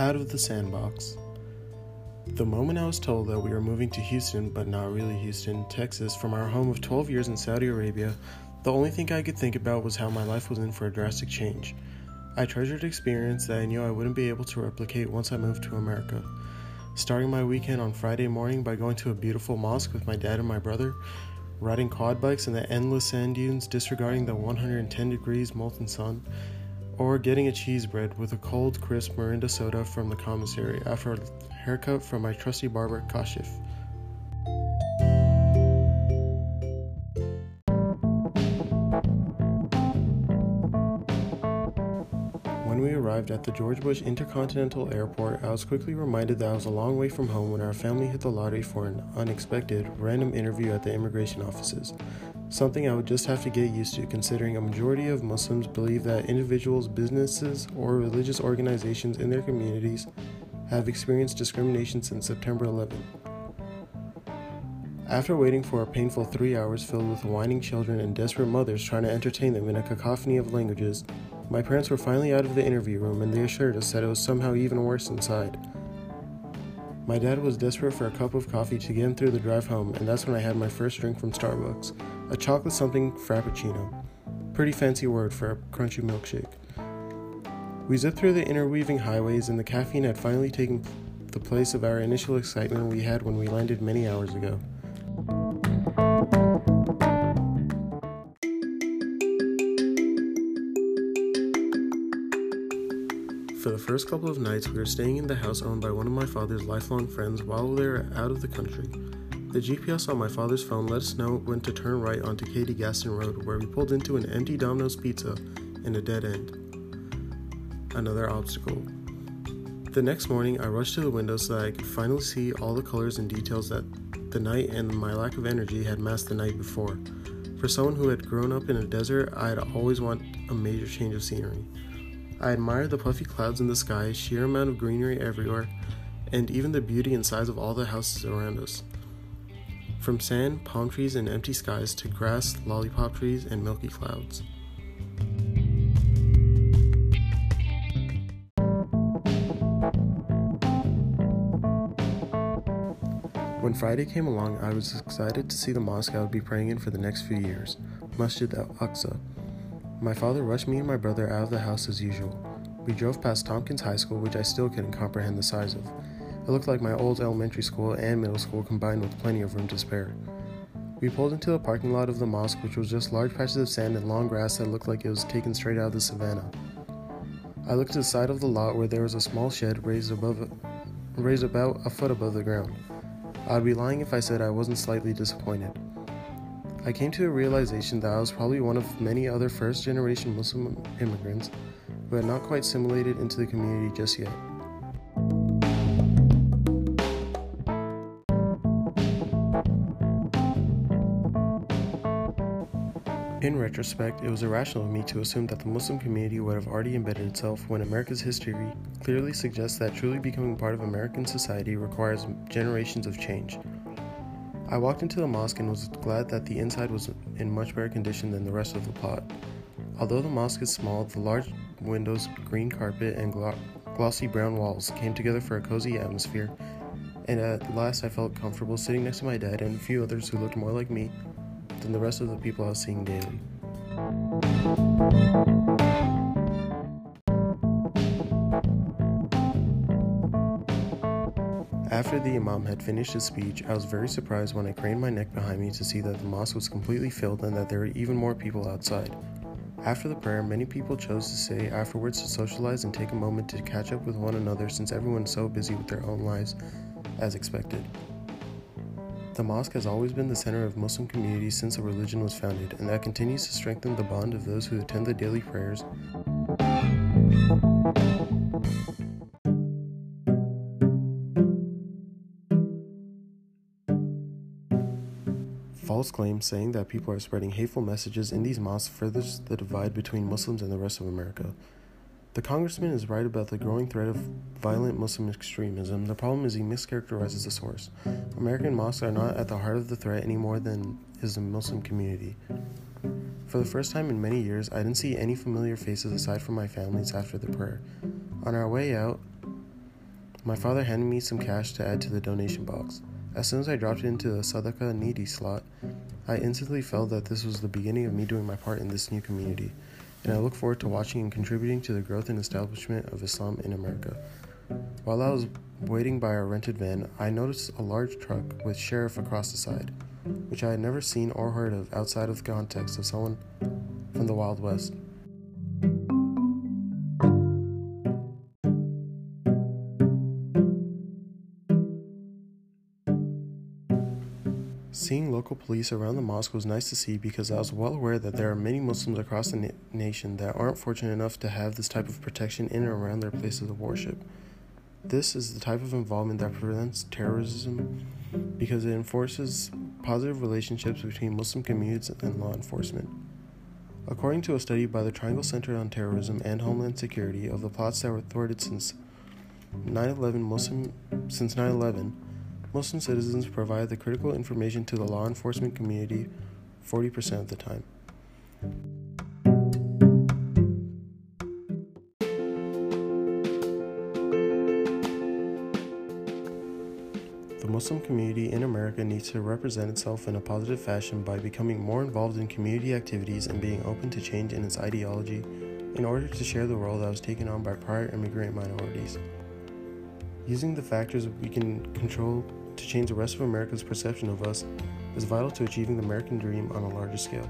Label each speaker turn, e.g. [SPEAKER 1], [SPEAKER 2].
[SPEAKER 1] Out of the sandbox. The moment I was told that we were moving to Houston, but not really Houston, Texas, from our home of 12 years in Saudi Arabia, the only thing I could think about was how my life was in for a drastic change. I treasured experience that I knew I wouldn't be able to replicate once I moved to America. Starting my weekend on Friday morning by going to a beautiful mosque with my dad and my brother, riding quad bikes in the endless sand dunes, disregarding the 110 degrees molten sun, or getting a cheese bread with a cold, crisp Mirinda soda from the commissary after a haircut from my trusty barber, Kashif. When we arrived at the George Bush Intercontinental Airport, I was quickly reminded that I was a long way from home when our family hit the lottery for an unexpected, random interview at the immigration offices something I would just have to get used to considering a majority of Muslims believe that individuals, businesses, or religious organizations in their communities have experienced discrimination since September 11. After waiting for a painful three hours filled with whining children and desperate mothers trying to entertain them in a cacophony of languages, my parents were finally out of the interview room and they assured us that it was somehow even worse inside. My dad was desperate for a cup of coffee to get him through the drive home, and that's when I had my first drink from Starbucks a chocolate something frappuccino. Pretty fancy word for a crunchy milkshake. We zipped through the interweaving highways, and the caffeine had finally taken the place of our initial excitement we had when we landed many hours ago. For the first couple of nights, we were staying in the house owned by one of my father's lifelong friends while they were out of the country. The GPS on my father's phone let us know when to turn right onto Katy Gaston Road, where we pulled into an empty Domino's Pizza in a dead end. Another obstacle. The next morning, I rushed to the window so that I could finally see all the colors and details that the night and my lack of energy had masked the night before. For someone who had grown up in a desert, I had always wanted a major change of scenery. I admired the puffy clouds in the sky, sheer amount of greenery everywhere, and even the beauty and size of all the houses around us. From sand, palm trees, and empty skies to grass, lollipop trees, and milky clouds. When Friday came along, I was excited to see the mosque I would be praying in for the next few years, Masjid al Aqsa. My father rushed me and my brother out of the house as usual. We drove past Tompkins High School, which I still couldn't comprehend the size of. It looked like my old elementary school and middle school combined with plenty of room to spare. We pulled into the parking lot of the mosque, which was just large patches of sand and long grass that looked like it was taken straight out of the savannah. I looked to the side of the lot where there was a small shed raised above raised about a foot above the ground. I'd be lying if I said I wasn't slightly disappointed. I came to the realization that I was probably one of many other first generation Muslim immigrants who had not quite assimilated into the community just yet. In retrospect, it was irrational of me to assume that the Muslim community would have already embedded itself when America's history clearly suggests that truly becoming part of American society requires generations of change. I walked into the mosque and was glad that the inside was in much better condition than the rest of the plot. Although the mosque is small, the large windows, green carpet, and glo- glossy brown walls came together for a cozy atmosphere, and at last I felt comfortable sitting next to my dad and a few others who looked more like me than the rest of the people I was seeing daily. After the Imam had finished his speech, I was very surprised when I craned my neck behind me to see that the mosque was completely filled and that there were even more people outside. After the prayer, many people chose to stay afterwards to socialize and take a moment to catch up with one another since everyone is so busy with their own lives, as expected. The mosque has always been the center of Muslim communities since the religion was founded, and that continues to strengthen the bond of those who attend the daily prayers. False claims saying that people are spreading hateful messages in these mosques furthers the divide between Muslims and the rest of America. The congressman is right about the growing threat of violent Muslim extremism. The problem is he mischaracterizes the source. American mosques are not at the heart of the threat any more than is the Muslim community. For the first time in many years, I didn't see any familiar faces aside from my family's after the prayer. On our way out, My father handed me some cash to add to the donation box. As soon as I dropped it into the Sadaka needy slot, I instantly felt that this was the beginning of me doing my part in this new community, and I look forward to watching and contributing to the growth and establishment of Islam in America. While I was waiting by our rented van, I noticed a large truck with sheriff across the side, which I had never seen or heard of outside of the context of someone from the Wild West. Seeing local police around the mosque was nice to see because I was well aware that there are many Muslims across the na- nation that aren't fortunate enough to have this type of protection in and around their places of worship. This is the type of involvement that prevents terrorism because it enforces positive relationships between Muslim communities and law enforcement. According to a study by the Triangle Center on Terrorism and Homeland Security of the plots that were thwarted since 9/11 Muslim since 9/11, Muslim citizens provide the critical information to the law enforcement community 40% of the time. The Muslim community in America needs to represent itself in a positive fashion by becoming more involved in community activities and being open to change in its ideology in order to share the role that was taken on by prior immigrant minorities. Using the factors we can control to change the rest of America's perception of us is vital to achieving the American dream on a larger scale.